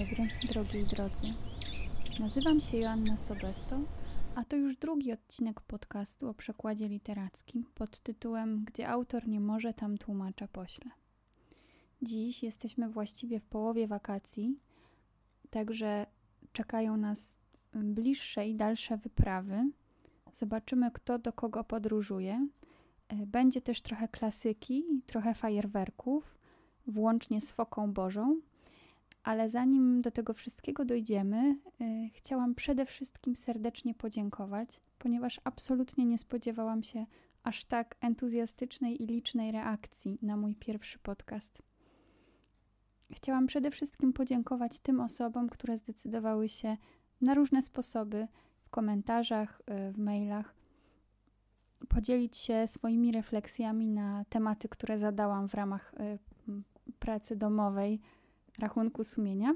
Dobry, drogi i drodzy. Nazywam się Joanna Sobesto, a to już drugi odcinek podcastu o przekładzie literackim pod tytułem Gdzie autor nie może, tam tłumacza pośle. Dziś jesteśmy właściwie w połowie wakacji, także czekają nas bliższe i dalsze wyprawy. Zobaczymy, kto do kogo podróżuje. Będzie też trochę klasyki, trochę fajerwerków, włącznie z Foką Bożą. Ale zanim do tego wszystkiego dojdziemy, yy, chciałam przede wszystkim serdecznie podziękować, ponieważ absolutnie nie spodziewałam się aż tak entuzjastycznej i licznej reakcji na mój pierwszy podcast. Chciałam przede wszystkim podziękować tym osobom, które zdecydowały się na różne sposoby w komentarzach, yy, w mailach podzielić się swoimi refleksjami na tematy, które zadałam w ramach yy, pracy domowej rachunku sumienia.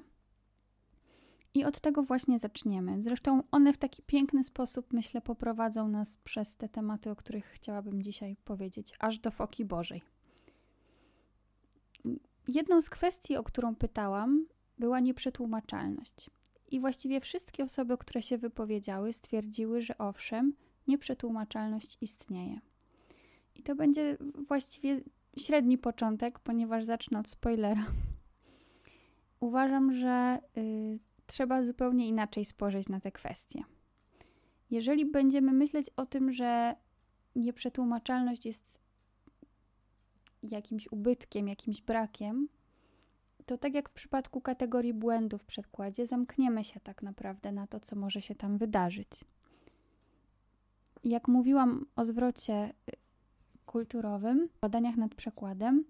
I od tego właśnie zaczniemy. Zresztą one w taki piękny sposób, myślę, poprowadzą nas przez te tematy, o których chciałabym dzisiaj powiedzieć, aż do foki Bożej. Jedną z kwestii, o którą pytałam, była nieprzetłumaczalność. I właściwie wszystkie osoby, które się wypowiedziały, stwierdziły, że owszem, nieprzetłumaczalność istnieje. I to będzie właściwie średni początek, ponieważ zacznę od spoilera uważam, że y, trzeba zupełnie inaczej spojrzeć na te kwestie. Jeżeli będziemy myśleć o tym, że nieprzetłumaczalność jest jakimś ubytkiem, jakimś brakiem, to tak jak w przypadku kategorii błędów w przekładzie, zamkniemy się tak naprawdę na to, co może się tam wydarzyć. Jak mówiłam o zwrocie y, kulturowym, badaniach nad przekładem,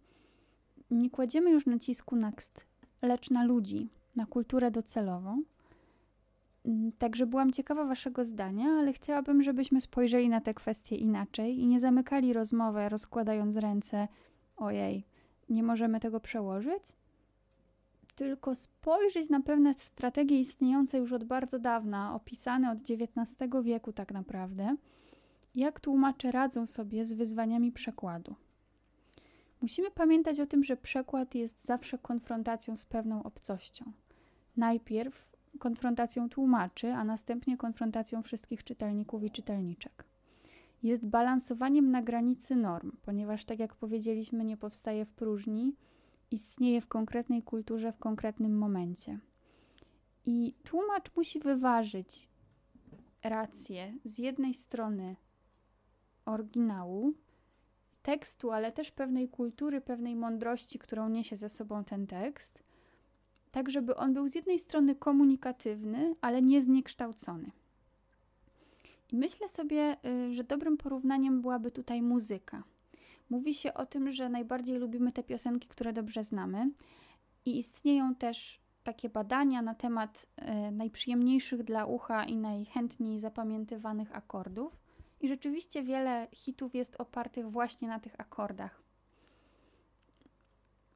nie kładziemy już nacisku na tekst lecz na ludzi, na kulturę docelową. Mm, także byłam ciekawa Waszego zdania, ale chciałabym, żebyśmy spojrzeli na te kwestie inaczej i nie zamykali rozmowy, rozkładając ręce, ojej, nie możemy tego przełożyć, tylko spojrzeć na pewne strategie istniejące już od bardzo dawna, opisane od XIX wieku tak naprawdę, jak tłumacze radzą sobie z wyzwaniami przekładu. Musimy pamiętać o tym, że przekład jest zawsze konfrontacją z pewną obcością. Najpierw konfrontacją tłumaczy, a następnie konfrontacją wszystkich czytelników i czytelniczek. Jest balansowaniem na granicy norm, ponieważ, tak jak powiedzieliśmy, nie powstaje w próżni, istnieje w konkretnej kulturze w konkretnym momencie. I tłumacz musi wyważyć rację z jednej strony oryginału, tekstu, ale też pewnej kultury, pewnej mądrości, którą niesie ze sobą ten tekst, tak żeby on był z jednej strony komunikatywny, ale nie zniekształcony. I myślę sobie, y, że dobrym porównaniem byłaby tutaj muzyka. Mówi się o tym, że najbardziej lubimy te piosenki, które dobrze znamy, i istnieją też takie badania na temat y, najprzyjemniejszych dla ucha i najchętniej zapamiętywanych akordów. I rzeczywiście wiele hitów jest opartych właśnie na tych akordach.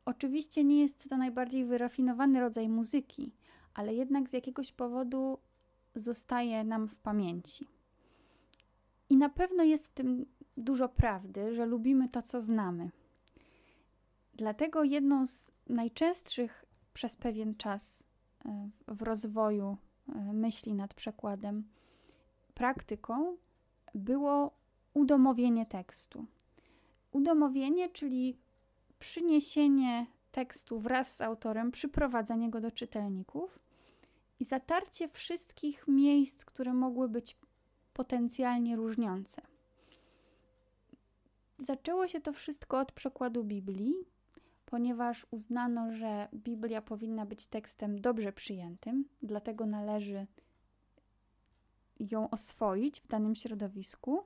Oczywiście nie jest to najbardziej wyrafinowany rodzaj muzyki, ale jednak z jakiegoś powodu zostaje nam w pamięci. I na pewno jest w tym dużo prawdy, że lubimy to, co znamy. Dlatego jedną z najczęstszych przez pewien czas e, w rozwoju e, myśli nad przekładem praktyką było udomowienie tekstu. Udomowienie, czyli przyniesienie tekstu wraz z autorem, przyprowadzenie go do czytelników i zatarcie wszystkich miejsc, które mogły być potencjalnie różniące. Zaczęło się to wszystko od przekładu Biblii, ponieważ uznano, że Biblia powinna być tekstem dobrze przyjętym, dlatego należy ją oswoić w danym środowisku.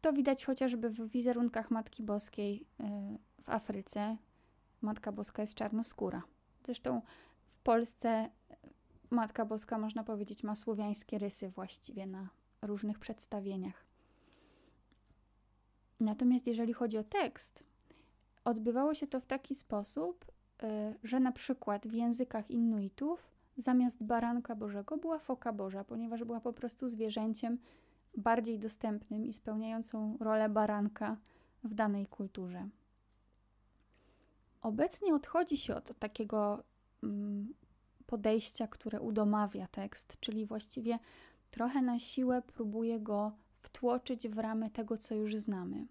To widać chociażby w wizerunkach Matki Boskiej e, w Afryce. Matka Boska jest czarnoskóra. Zresztą w Polsce Matka Boska, można powiedzieć, ma słowiańskie rysy właściwie na różnych przedstawieniach. Natomiast jeżeli chodzi o tekst, odbywało się to w taki sposób, e, że na przykład w językach Inuitów zamiast baranka Bożego była foka Boża, ponieważ była po prostu zwierzęciem bardziej dostępnym i spełniającą rolę baranka w danej kulturze. Obecnie odchodzi się od takiego mm, podejścia, które udomawia tekst, czyli właściwie trochę na siłę próbuje go wtłoczyć w ramy tego, co już znamy.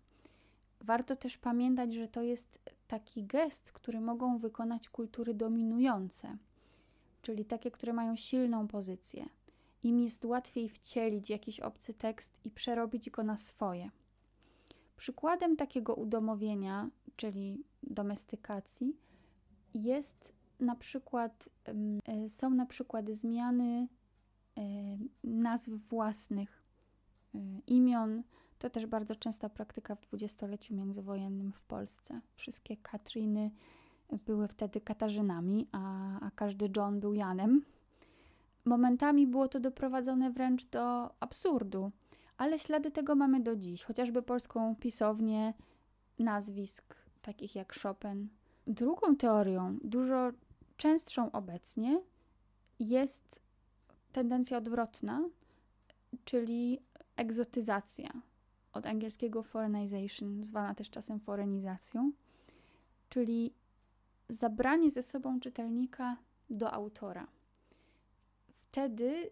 Warto też pamiętać, że to jest taki gest, który mogą wykonać kultury dominujące, czyli takie, które mają silną pozycję. Im jest łatwiej wcielić jakiś obcy tekst i przerobić go na swoje. Przykładem takiego udomowienia, czyli domestykacji, jest na przykład, e, są na przykład zmiany e, nazw własnych, e, imion. To też bardzo częsta praktyka w dwudziestoleciu międzywojennym w Polsce. Wszystkie Katriny były wtedy Katarzynami, a, a każdy John był Janem. Momentami było to doprowadzone wręcz do absurdu, ale ślady tego mamy do dziś, chociażby polską pisownię nazwisk takich jak Chopin. Drugą teorią, dużo częstszą obecnie, jest tendencja odwrotna, czyli egzotyzacja, od angielskiego foreignization, zwana też czasem forenizacją, czyli zabranie ze sobą czytelnika do autora. Wtedy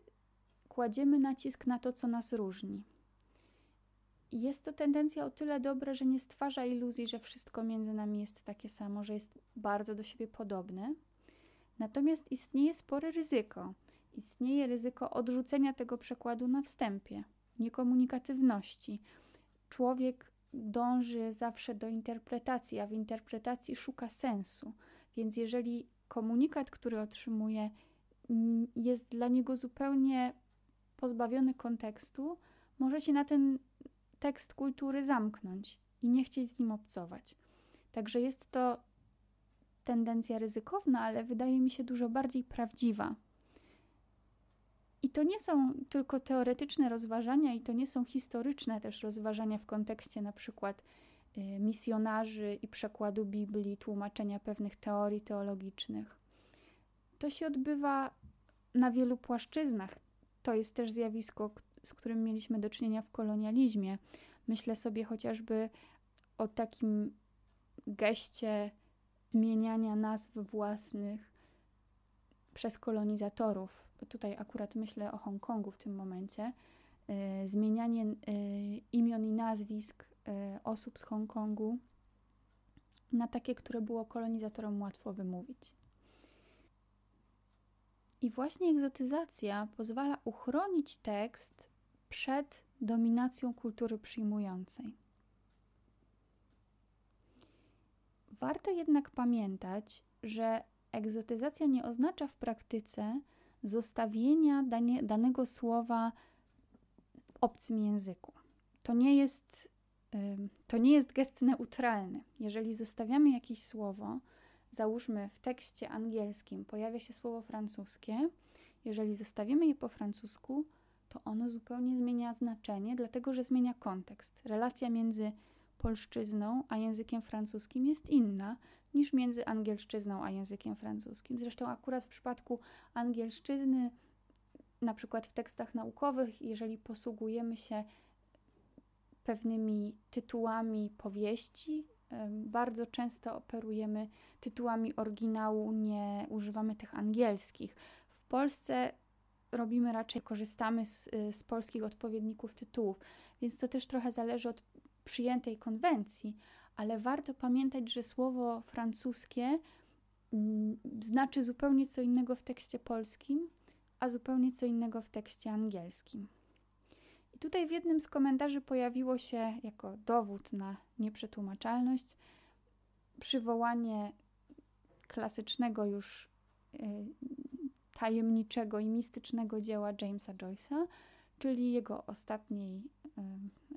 kładziemy nacisk na to, co nas różni. Jest to tendencja o tyle dobra, że nie stwarza iluzji, że wszystko między nami jest takie samo, że jest bardzo do siebie podobne. Natomiast istnieje spore ryzyko. Istnieje ryzyko odrzucenia tego przekładu na wstępie, niekomunikatywności. Człowiek dąży zawsze do interpretacji, a w interpretacji szuka sensu. Więc jeżeli komunikat, który otrzymuje, jest dla niego zupełnie pozbawiony kontekstu, może się na ten tekst kultury zamknąć i nie chcieć z nim obcować. Także jest to tendencja ryzykowna, ale wydaje mi się dużo bardziej prawdziwa. I to nie są tylko teoretyczne rozważania, i to nie są historyczne też rozważania w kontekście na przykład y, misjonarzy i przekładu Biblii, tłumaczenia pewnych teorii teologicznych. To się odbywa na wielu płaszczyznach. To jest też zjawisko, z którym mieliśmy do czynienia w kolonializmie. Myślę sobie chociażby o takim geście zmieniania nazw własnych przez kolonizatorów. Tutaj akurat myślę o Hongkongu w tym momencie. Y, zmienianie y, imion i nazwisk y, osób z Hongkongu na takie, które było kolonizatorom łatwo wymówić. I właśnie egzotyzacja pozwala uchronić tekst przed dominacją kultury przyjmującej. Warto jednak pamiętać, że egzotyzacja nie oznacza w praktyce zostawienia danie, danego słowa w obcym języku. To nie jest, to nie jest gest neutralny. Jeżeli zostawiamy jakieś słowo, załóżmy w tekście angielskim pojawia się słowo francuskie, jeżeli zostawimy je po francusku, to ono zupełnie zmienia znaczenie, dlatego że zmienia kontekst. Relacja między polszczyzną a językiem francuskim jest inna niż między angielszczyzną a językiem francuskim. Zresztą akurat w przypadku angielszczyzny, na przykład w tekstach naukowych, jeżeli posługujemy się pewnymi tytułami powieści, bardzo często operujemy tytułami oryginału, nie używamy tych angielskich. W Polsce robimy raczej, korzystamy z, y, z polskich odpowiedników tytułów, więc to też trochę zależy od przyjętej konwencji, ale warto pamiętać, że słowo francuskie mm, znaczy zupełnie co innego w tekście polskim, a zupełnie co innego w tekście angielskim. I tutaj w jednym z komentarzy pojawiło się jako dowód na nieprzetłumaczalność przywołanie klasycznego już y, tajemniczego i mistycznego dzieła Jamesa Joyce'a, czyli jego, ostatniej,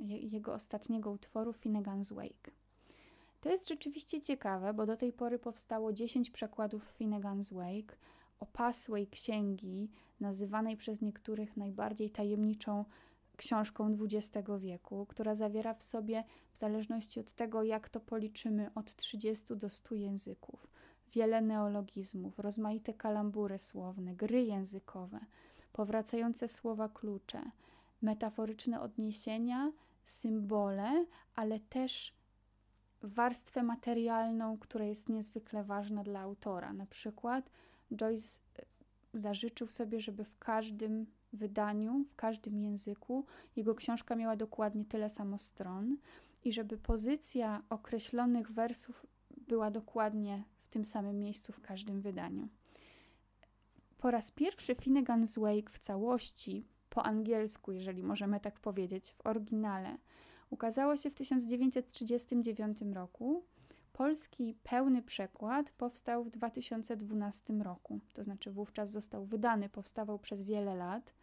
jego ostatniego utworu Finnegan's Wake. To jest rzeczywiście ciekawe, bo do tej pory powstało 10 przekładów Finnegan's Wake, opasłej księgi, nazywanej przez niektórych najbardziej tajemniczą książką XX wieku, która zawiera w sobie, w zależności od tego, jak to policzymy, od 30 do 100 języków. Wiele neologizmów, rozmaite kalambury słowne, gry językowe, powracające słowa klucze, metaforyczne odniesienia, symbole, ale też warstwę materialną, która jest niezwykle ważna dla autora. Na przykład Joyce e, zażyczył sobie, żeby w każdym wydaniu, w każdym języku jego książka miała dokładnie tyle samo stron i żeby pozycja określonych wersów była dokładnie w tym samym miejscu w każdym wydaniu. Po raz pierwszy Finnegan's Wake w całości, po angielsku, jeżeli możemy tak powiedzieć, w oryginale, ukazało się w 1939 roku. Polski pełny przekład powstał w 2012 roku, to znaczy wówczas został wydany, powstawał przez wiele lat.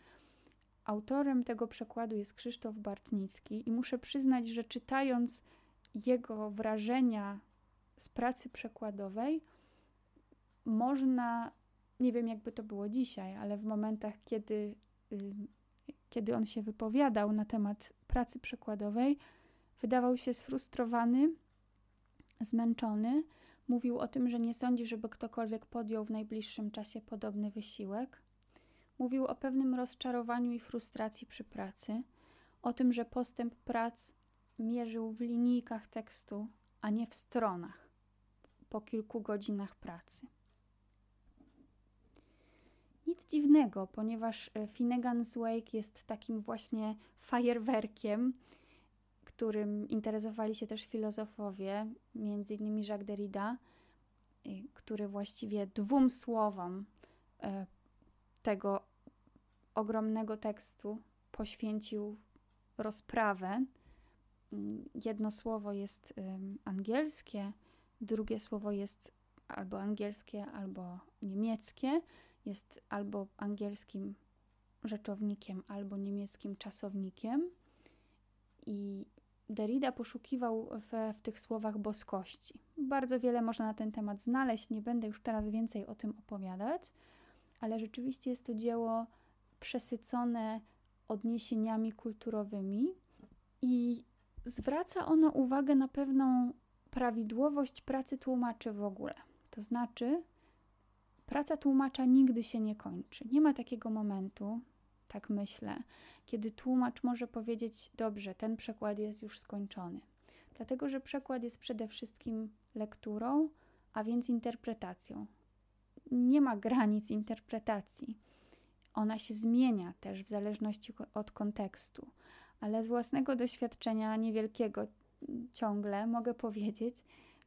Autorem tego przekładu jest Krzysztof Bartnicki i muszę przyznać, że czytając jego wrażenia z pracy przekładowej, można, nie wiem jakby to było dzisiaj, ale w momentach, kiedy, kiedy on się wypowiadał na temat pracy przekładowej, wydawał się sfrustrowany, zmęczony. Mówił o tym, że nie sądzi, żeby ktokolwiek podjął w najbliższym czasie podobny wysiłek. Mówił o pewnym rozczarowaniu i frustracji przy pracy, o tym, że postęp prac mierzył w linijkach tekstu, a nie w stronach po kilku godzinach pracy. Nic dziwnego, ponieważ e, Finnegan's Wake jest takim właśnie fajerwerkiem, którym interesowali się też filozofowie, między innymi Jacques Derrida, który właściwie dwóm słowom e, tego ogromnego tekstu poświęcił rozprawę. Mm, jedno słowo jest angielskie, drugie słowo jest albo angielskie, albo niemieckie. Jest albo angielskim rzeczownikiem, albo niemieckim czasownikiem. I Derrida poszukiwał w, w tych słowach boskości. Bardzo wiele można na ten temat znaleźć, nie będę już teraz więcej o tym opowiadać, ale rzeczywiście jest to dzieło przesycone odniesieniami kulturowymi i zwraca ono uwagę na pewną prawidłowość pracy tłumaczy w ogóle. To znaczy, praca tłumacza nigdy się nie kończy. Nie ma takiego momentu, tak myślę, kiedy tłumacz może powiedzieć: Dobrze, ten przekład jest już skończony. Dlatego, że przekład jest przede wszystkim lekturą, a więc interpretacją. Nie ma granic interpretacji. Ona się zmienia też w zależności od kontekstu, ale z własnego doświadczenia niewielkiego ciągle mogę powiedzieć,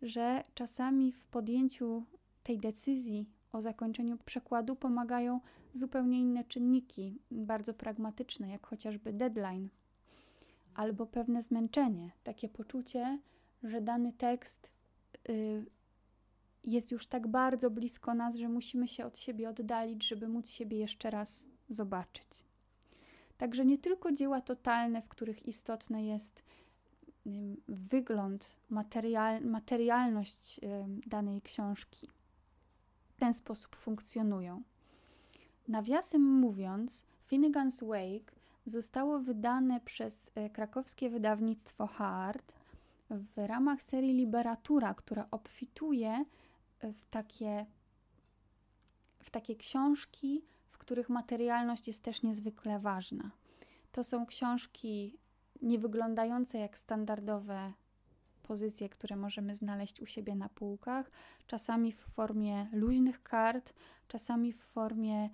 że czasami w podjęciu tej decyzji o zakończeniu przekładu pomagają zupełnie inne czynniki, bardzo pragmatyczne, jak chociażby deadline albo pewne zmęczenie, takie poczucie, że dany tekst y, jest już tak bardzo blisko nas, że musimy się od siebie oddalić, żeby móc siebie jeszcze raz zobaczyć. Także nie tylko dzieła totalne, w których istotne jest wygląd, material, materialność danej książki, ten sposób funkcjonują. Nawiasem mówiąc, Finnegan's Wake zostało wydane przez e, krakowskie wydawnictwo Hart w ramach serii Liberatura, która obfituje w takie, w takie książki, w których materialność jest też niezwykle ważna. To są książki nie wyglądające jak standardowe pozycje, które możemy znaleźć u siebie na półkach, czasami w formie luźnych kart, czasami w formie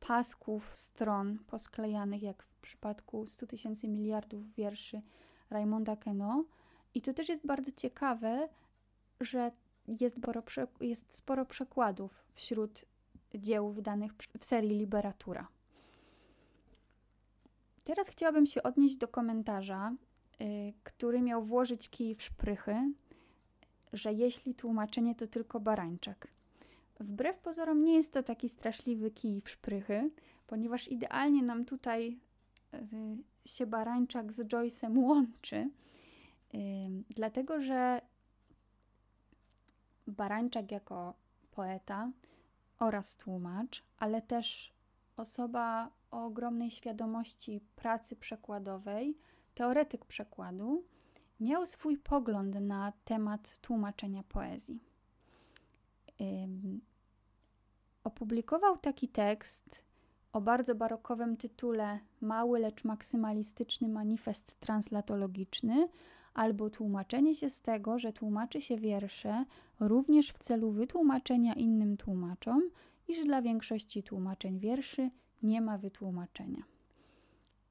pasków stron posklejanych, jak w przypadku 100 tysięcy miliardów wierszy Raymonda Queneau. I to też jest bardzo ciekawe, że jest sporo, jest sporo przekładów wśród dzieł wydanych w serii Liberatura. Teraz chciałabym się odnieść do komentarza, który miał włożyć kij w szprychy, że jeśli tłumaczenie to tylko barańczak. Wbrew pozorom nie jest to taki straszliwy kij w szprychy, ponieważ idealnie nam tutaj y, się barańczak z Joyce'em łączy, y, dlatego że Barańczak jako poeta oraz tłumacz, ale też osoba o ogromnej świadomości pracy przekładowej, teoretyk przekładu, miał swój pogląd na temat tłumaczenia poezji. opublikował taki tekst o bardzo barokowym tytule Mały, lecz maksymalistyczny manifest translatologiczny, albo tłumaczenie się z tego, że tłumaczy się wiersze również w celu wytłumaczenia innym tłumaczom iż dla większości tłumaczeń wierszy nie ma wytłumaczenia.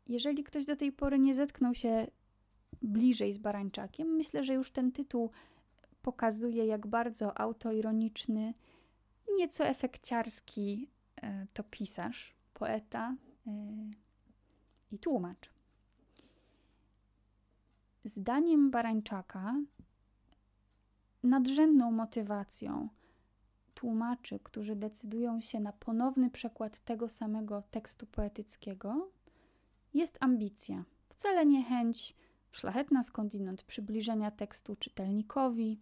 Jeżeli ktoś do tej pory nie zetknął się bliżej z Barańczakiem, myślę, że już ten tytuł pokazuje, jak bardzo autoironiczny nieco efekciarski e, to pisarz, poeta e, i tłumacz. Zdaniem Barańczaka nadrzędną motywacją tłumaczy, którzy decydują się na ponowny przekład tego samego tekstu poetyckiego, jest ambicja. Wcale nie chęć szlachetna skądinąd przybliżenia tekstu czytelnikowi,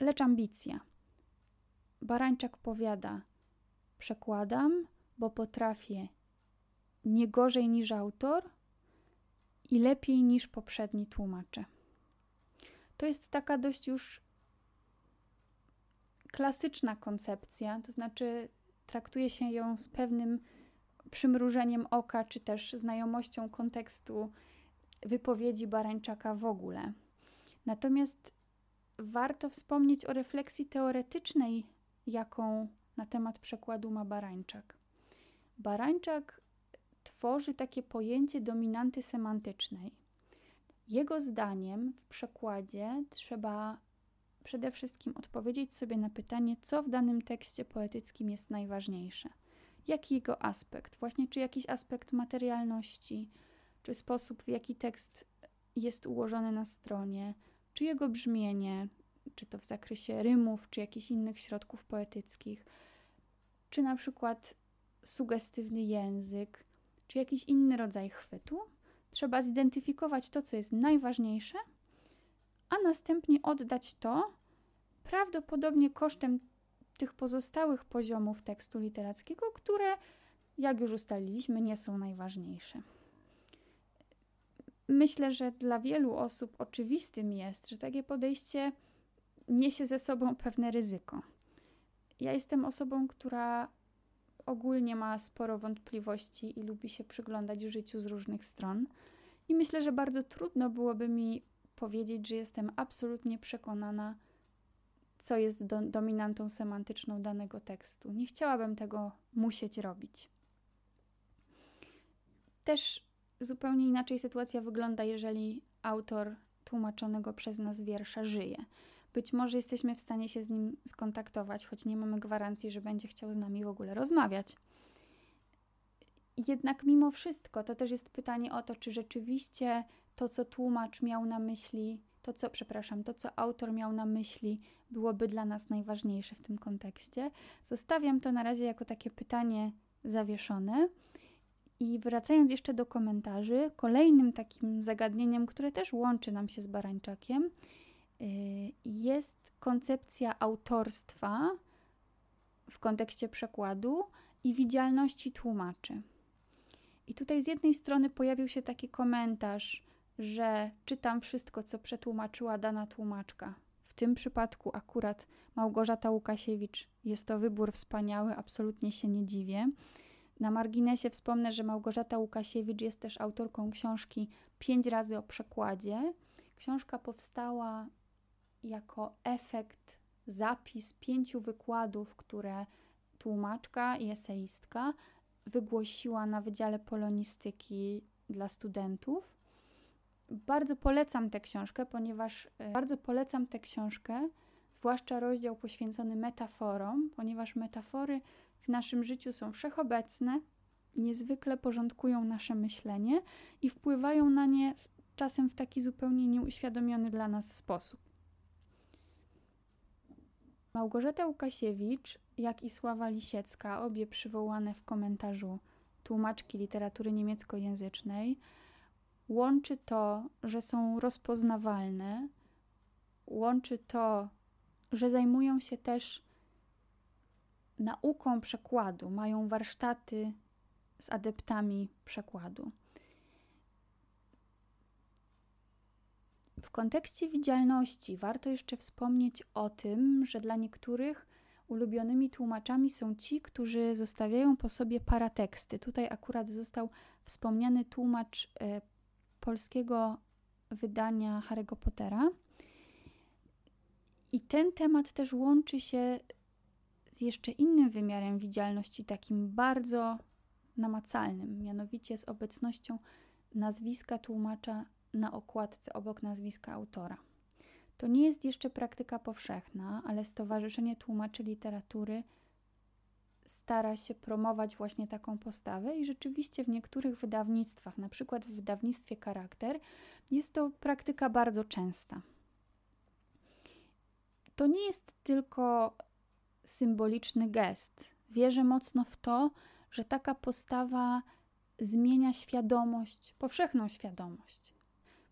lecz ambicja. Barańczak powiada: Przekładam, bo potrafię nie gorzej niż autor i lepiej niż poprzedni tłumacze. To jest taka dość już klasyczna koncepcja, to znaczy traktuje się ją z pewnym przymrużeniem oka, czy też znajomością kontekstu wypowiedzi Barańczaka w ogóle. Natomiast warto wspomnieć o refleksji teoretycznej, jaką na temat przekładu ma Barańczak. Barańczak tworzy takie pojęcie dominanty semantycznej. Jego zdaniem w przekładzie trzeba przede wszystkim odpowiedzieć sobie na pytanie, co w danym tekście poetyckim jest najważniejsze. Jaki jego aspekt? Właśnie czy jakiś aspekt materialności, czy sposób, w jaki tekst jest ułożony na stronie, czy jego brzmienie, czy to w zakresie rymów, czy jakichś innych środków poetyckich, czy na przykład sugestywny język, czy jakiś inny rodzaj chwytu. Trzeba zidentyfikować to, co jest najważniejsze, a następnie oddać to prawdopodobnie kosztem tych pozostałych poziomów tekstu literackiego, które, jak już ustaliliśmy, nie są najważniejsze. Myślę, że dla wielu osób oczywistym jest, że takie podejście niesie ze sobą pewne ryzyko. Ja jestem osobą, która ogólnie ma sporo wątpliwości i lubi się przyglądać życiu z różnych stron. I myślę, że bardzo trudno byłoby mi powiedzieć, że jestem absolutnie przekonana, co jest do, dominantą semantyczną danego tekstu. Nie chciałabym tego musieć robić. Też zupełnie inaczej sytuacja wygląda, jeżeli autor tłumaczonego przez nas wiersza żyje. Być może jesteśmy w stanie się z nim skontaktować, choć nie mamy gwarancji, że będzie chciał z nami w ogóle rozmawiać. Jednak mimo wszystko to też jest pytanie o to, czy rzeczywiście to, co tłumacz miał na myśli, to co, przepraszam, to co autor miał na myśli, byłoby dla nas najważniejsze w tym kontekście. Zostawiam to na razie jako takie pytanie zawieszone. I wracając jeszcze do komentarzy, kolejnym takim zagadnieniem, które też łączy nam się z Barańczakiem, y, jest koncepcja autorstwa w kontekście przekładu i widzialności tłumaczy. I tutaj z jednej strony pojawił się taki komentarz, że czytam wszystko, co przetłumaczyła dana tłumaczka. W tym przypadku akurat Małgorzata Łukasiewicz jest to wybór wspaniały, absolutnie się nie dziwię. Na marginesie wspomnę, że Małgorzata Łukasiewicz jest też autorką książki Pięć razy o przekładzie. Książka powstała jako efekt, zapis pięciu wykładów, które tłumaczka i eseistka wygłosiła na Wydziale Polonistyki dla studentów. Bardzo polecam tę książkę, ponieważ e, bardzo polecam tę książkę, zwłaszcza rozdział poświęcony metaforom, ponieważ metafory w naszym życiu są wszechobecne, niezwykle porządkują nasze myślenie i wpływają na nie czasem w taki zupełnie nieuświadomiony dla nas sposób. Małgorzata Łukasiewicz, jak i Sława Lisiecka, obie przywołane w komentarzu tłumaczki literatury niemieckojęzycznej, łączy to, że są rozpoznawalne, łączy to, że zajmują się też nauką przekładu, mają warsztaty z adeptami przekładu. W kontekście widzialności warto jeszcze wspomnieć o tym, że dla niektórych ulubionymi tłumaczami są ci, którzy zostawiają po sobie parateksty. Tutaj akurat został wspomniany tłumacz e, polskiego wydania Harry'ego Pottera. I ten temat też łączy się z jeszcze innym wymiarem widzialności, takim bardzo namacalnym, mianowicie z obecnością nazwiska tłumacza na okładce obok nazwiska autora. To nie jest jeszcze praktyka powszechna, ale Stowarzyszenie Tłumaczy Literatury stara się promować właśnie taką postawę i rzeczywiście w niektórych wydawnictwach, na przykład w wydawnictwie Charakter, jest to praktyka bardzo częsta. To nie jest tylko symboliczny gest. Wierzę mocno w to, że taka postawa zmienia świadomość, powszechną świadomość.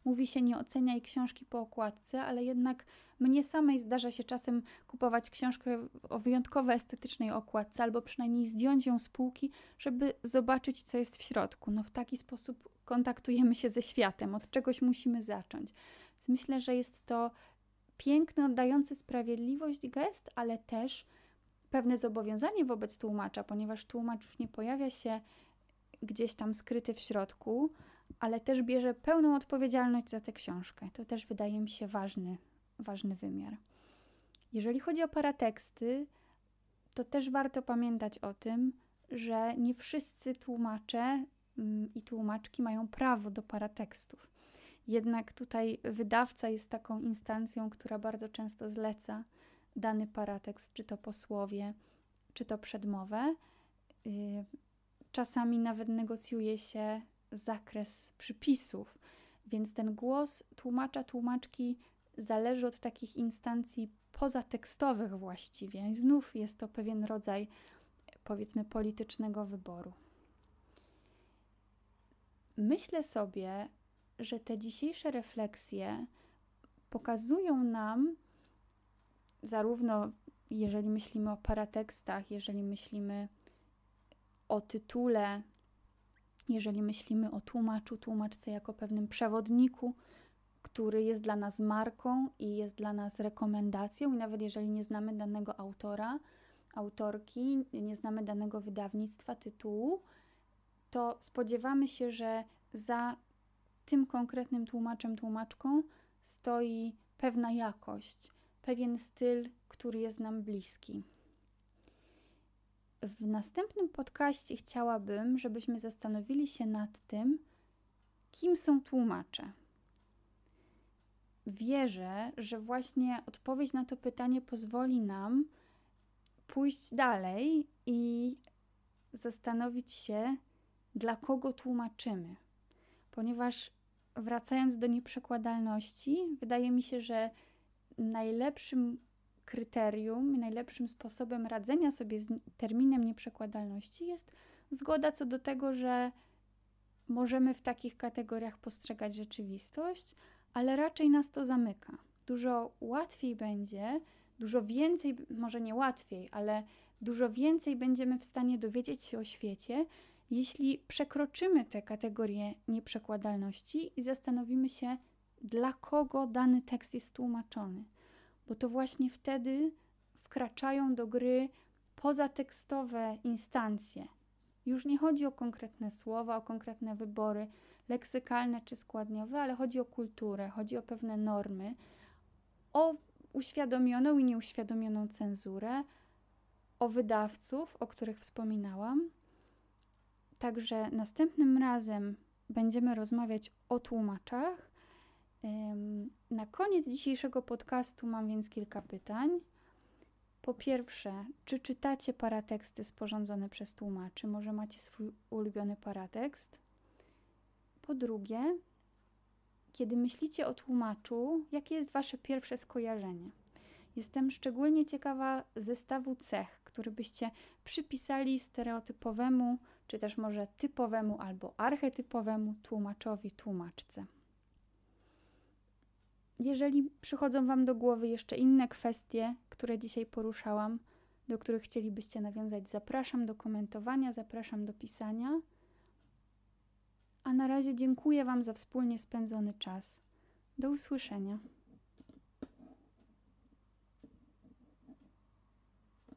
Mówi się, nie oceniaj książki po okładce, ale jednak mnie samej zdarza się czasem kupować książkę o wyjątkowo estetycznej okładce, albo przynajmniej zdjąć ją z półki, żeby zobaczyć, co jest w środku. No, w taki sposób kontaktujemy się ze światem, od czegoś musimy zacząć. Więc myślę, że jest to piękny, oddający sprawiedliwość gest, ale też pewne zobowiązanie wobec tłumacza, ponieważ tłumacz już nie pojawia się gdzieś tam skryty w środku, ale też bierze pełną odpowiedzialność za tę książkę. To też wydaje mi się ważny, ważny wymiar. Jeżeli chodzi o parateksty, to też warto pamiętać o tym, że nie wszyscy tłumacze mm, i tłumaczki mają prawo do paratekstów. Jednak tutaj wydawca jest taką instancją, która bardzo często zleca dany paratekst, czy to posłowie, czy to przedmowę. Y, czasami nawet negocjuje się zakres przypisów, więc ten głos tłumacza, tłumaczki zależy od takich instancji pozatekstowych właściwie. I znów jest to pewien rodzaj, powiedzmy, politycznego wyboru. Myślę sobie, że te dzisiejsze refleksje pokazują nam, zarówno jeżeli myślimy o paratekstach, jeżeli myślimy o tytule, jeżeli myślimy o tłumaczu, tłumaczce jako pewnym przewodniku, który jest dla nas marką i jest dla nas rekomendacją, i nawet jeżeli nie znamy danego autora, autorki, nie znamy danego wydawnictwa, tytułu, to spodziewamy się, że za tym konkretnym tłumaczem, tłumaczką stoi pewna jakość, pewien styl, który jest nam bliski. W następnym podcaście chciałabym, żebyśmy zastanowili się nad tym, kim są tłumacze. Wierzę, że właśnie odpowiedź na to pytanie pozwoli nam pójść dalej i zastanowić się, dla kogo tłumaczymy. Ponieważ wracając do nieprzekładalności, wydaje mi się, że najlepszym kryterium, najlepszym sposobem radzenia sobie z terminem nieprzekładalności jest zgoda co do tego, że możemy w takich kategoriach postrzegać rzeczywistość, ale raczej nas to zamyka. Dużo łatwiej będzie, dużo więcej, może nie łatwiej, ale dużo więcej będziemy w stanie dowiedzieć się o świecie, jeśli przekroczymy te kategorie nieprzekładalności i zastanowimy się, dla kogo dany tekst jest tłumaczony bo to właśnie wtedy wkraczają do gry pozatekstowe instancje. Już nie chodzi o konkretne słowa, o konkretne wybory leksykalne czy składniowe, ale chodzi o kulturę, chodzi o pewne normy, o uświadomioną i nieuświadomioną cenzurę, o wydawców, o których wspominałam. Także następnym razem będziemy rozmawiać o tłumaczach, na koniec dzisiejszego podcastu mam więc kilka pytań. Po pierwsze, czy czytacie parateksty sporządzone przez tłumaczy? Może macie swój ulubiony paratekst? Po drugie, kiedy myślicie o tłumaczu, jakie jest Wasze pierwsze skojarzenie? Jestem szczególnie ciekawa zestawu cech, który byście przypisali stereotypowemu, czy też może typowemu albo archetypowemu tłumaczowi, tłumaczce. Jeżeli przychodzą Wam do głowy jeszcze inne kwestie, które dzisiaj poruszałam, do których chcielibyście nawiązać, zapraszam do komentowania, zapraszam do pisania. A na razie dziękuję Wam za wspólnie spędzony czas. Do usłyszenia.